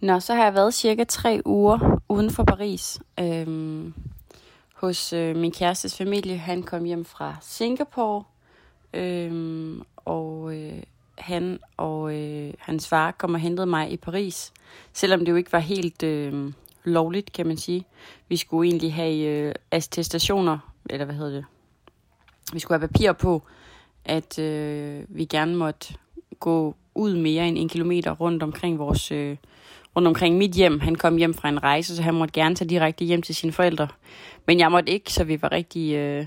Nå, så har jeg været cirka tre uger uden for Paris. Øhm, hos øh, min kærestes familie. Han kom hjem fra Singapore. Øhm, og øh, han og øh, hans far kom og hentede mig i Paris. Selvom det jo ikke var helt øh, lovligt, kan man sige. Vi skulle egentlig have øh, attestationer, eller hvad hedder det? Vi skulle have papir på, at øh, vi gerne måtte gå ud mere end en kilometer rundt omkring vores øh, rundt omkring mit hjem. Han kom hjem fra en rejse, så han måtte gerne tage direkte hjem til sine forældre. Men jeg måtte ikke, så vi var rigtig øh,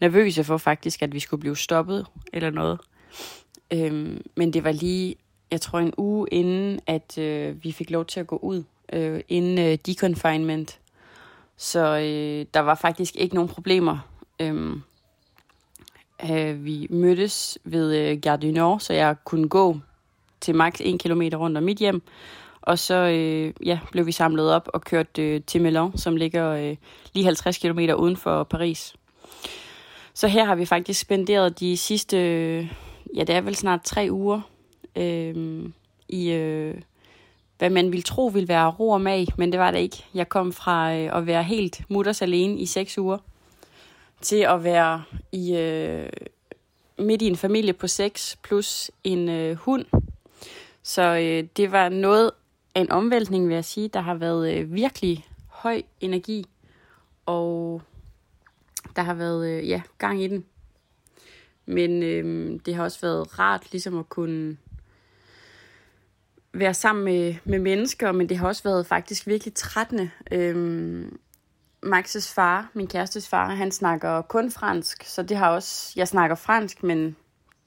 nervøse for faktisk, at vi skulle blive stoppet eller noget. Øhm, men det var lige, jeg tror en uge inden, at øh, vi fik lov til at gå ud, øh, inden øh, deconfinement. Så øh, der var faktisk ikke nogen problemer. Øhm, øh, vi mødtes ved øh, Gare du Nord, så jeg kunne gå til maks 1 km rundt om mit hjem. Og så øh, ja, blev vi samlet op og kørt øh, til Melun, som ligger øh, lige 50 km uden for Paris. Så her har vi faktisk spenderet de sidste, øh, ja det er vel snart tre uger, øh, i øh, hvad man ville tro ville være ro og mag, men det var det ikke. Jeg kom fra øh, at være helt mutters alene i seks uger, til at være i øh, midt i en familie på seks, plus en øh, hund. Så øh, det var noget en omvæltning, vil jeg sige. Der har været øh, virkelig høj energi, og der har været øh, ja, gang i den. Men øh, det har også været rart ligesom at kunne være sammen med, med mennesker, men det har også været faktisk virkelig trættende. Øhm, Maxes far, min kærestes far, han snakker kun fransk, så det har også, jeg snakker fransk, men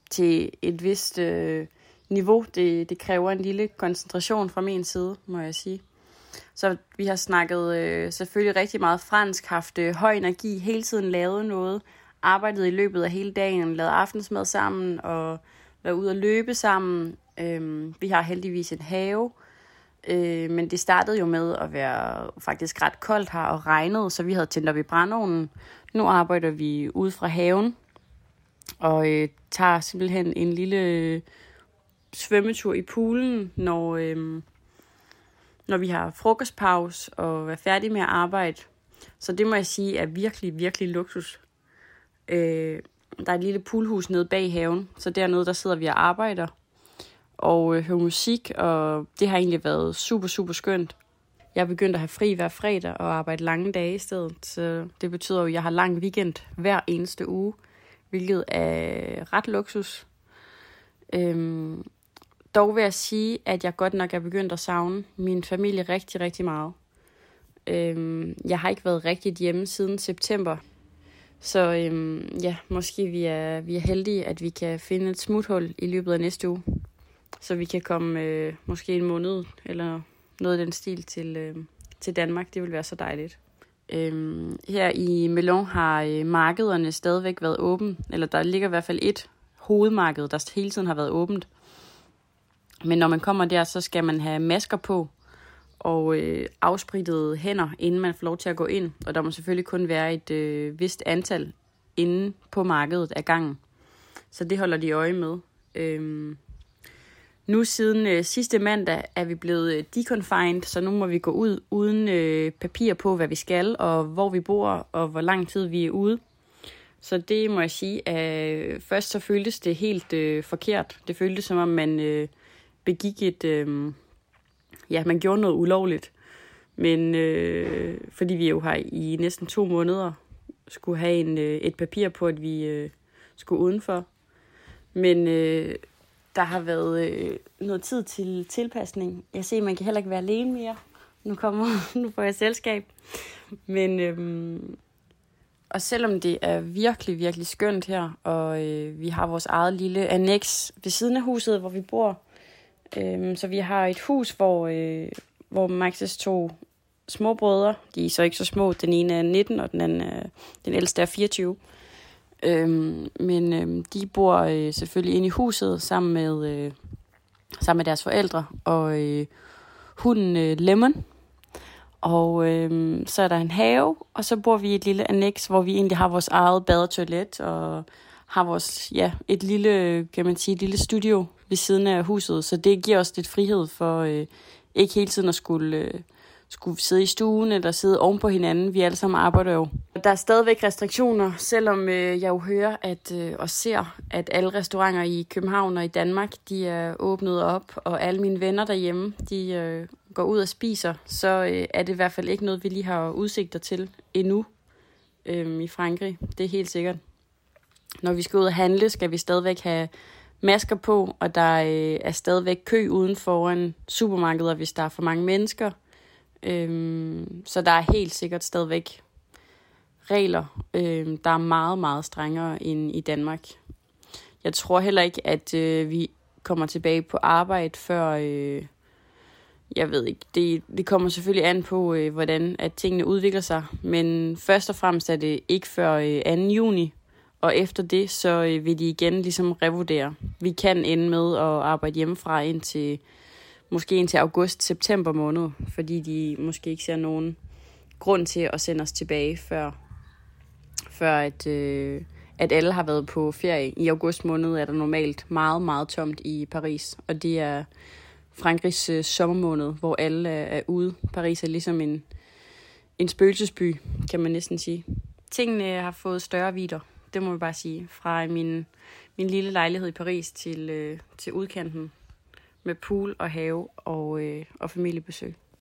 til et vist øh, niveau. Det, det kræver en lille koncentration fra min side, må jeg sige. Så vi har snakket øh, selvfølgelig rigtig meget fransk, haft øh, høj energi, hele tiden lavet noget, arbejdet i løbet af hele dagen, lavet aftensmad sammen og været ude at løbe sammen. Øh, vi har heldigvis en have, øh, men det startede jo med at være faktisk ret koldt her og regnet, så vi havde tændt op i brændeovnen. Nu arbejder vi ude fra haven og øh, tager simpelthen en lille... Øh, svømmetur i poolen, når, øhm, når vi har frokostpause og er færdige med at arbejde. Så det må jeg sige er virkelig, virkelig luksus. Øh, der er et lille poolhus nede bag haven, så dernede der sidder vi og arbejder og øh, hører musik, og det har egentlig været super, super skønt. Jeg er begyndt at have fri hver fredag og arbejde lange dage i stedet, så det betyder jo, at jeg har lang weekend hver eneste uge, hvilket er ret luksus. Øhm, dog vil jeg sige, at jeg godt nok er begyndt at savne min familie rigtig, rigtig meget. Øhm, jeg har ikke været rigtigt hjemme siden september. Så øhm, ja, måske vi er, vi er heldige, at vi kan finde et smuthul i løbet af næste uge. Så vi kan komme øh, måske en måned eller noget af den stil til, øh, til Danmark. Det vil være så dejligt. Øhm, her i Melon har øh, markederne stadigvæk været åbent. Eller der ligger i hvert fald et hovedmarked, der hele tiden har været åbent. Men når man kommer der, så skal man have masker på og øh, afsprittede hænder, inden man får lov til at gå ind. Og der må selvfølgelig kun være et øh, vist antal inde på markedet af gangen. Så det holder de øje med. Øhm, nu siden øh, sidste mandag er vi blevet øh, deconfined, så nu må vi gå ud uden øh, papir på, hvad vi skal, og hvor vi bor, og hvor lang tid vi er ude. Så det må jeg sige, at øh, først så føltes det helt øh, forkert. Det føltes som om man øh, begik et... Øh, ja, man gjorde noget ulovligt. Men øh, fordi vi jo har i næsten to måneder skulle have en, øh, et papir på, at vi øh, skulle udenfor. Men øh, der har været øh, noget tid til tilpasning. Jeg ser, man kan heller ikke være alene mere. Nu kommer nu får jeg selskab. Men øh, og selvom det er virkelig, virkelig skønt her, og øh, vi har vores eget lille annex ved siden af huset, hvor vi bor, Øhm, så vi har et hus, hvor, øh, hvor Maxes to små brødre, de er så ikke så små, den ene er 19, og den anden er, den ældste er 24. Øhm, men øhm, de bor øh, selvfølgelig inde i huset sammen med, øh, sammen med deres forældre, og øh, hunden øh, Lemon. Og øh, så er der en have, og så bor vi i et lille annex, hvor vi egentlig har vores eget bad og toilet, og har vores, ja, et lille, kan man sige, et lille studio ved siden af huset, så det giver os lidt frihed for øh, ikke hele tiden at skulle, øh, skulle sidde i stuen eller sidde oven på hinanden. Vi alle sammen arbejder jo. Der er stadigvæk restriktioner, selvom øh, jeg jo hører at, øh, og ser, at alle restauranter i København og i Danmark, de er åbnet op, og alle mine venner derhjemme, de øh, går ud og spiser, så øh, er det i hvert fald ikke noget, vi lige har udsigter til endnu øh, i Frankrig. Det er helt sikkert. Når vi skal ud og handle, skal vi stadigvæk have masker på, og der øh, er stadigvæk kø uden foran supermarkeder, hvis der er for mange mennesker. Øhm, så der er helt sikkert stadigvæk regler, øhm, der er meget, meget strengere end i Danmark. Jeg tror heller ikke, at øh, vi kommer tilbage på arbejde før... Øh, jeg ved ikke, det, det kommer selvfølgelig an på, øh, hvordan at tingene udvikler sig, men først og fremmest er det ikke før øh, 2. juni, og efter det, så øh, vil de igen ligesom revurdere. Vi kan ende med at arbejde hjemmefra indtil måske indtil august-september måned, fordi de måske ikke ser nogen grund til at sende os tilbage, før, før at, øh, at alle har været på ferie. I august måned er der normalt meget, meget tomt i Paris, og det er Frankrigs øh, sommermåned, hvor alle er, er ude. Paris er ligesom en, en spøgelsesby, kan man næsten sige. Tingene har fået større vidder, det må vi bare sige, fra min, min lille lejlighed i Paris til, øh, til udkanten med pool og have og, øh, og familiebesøg.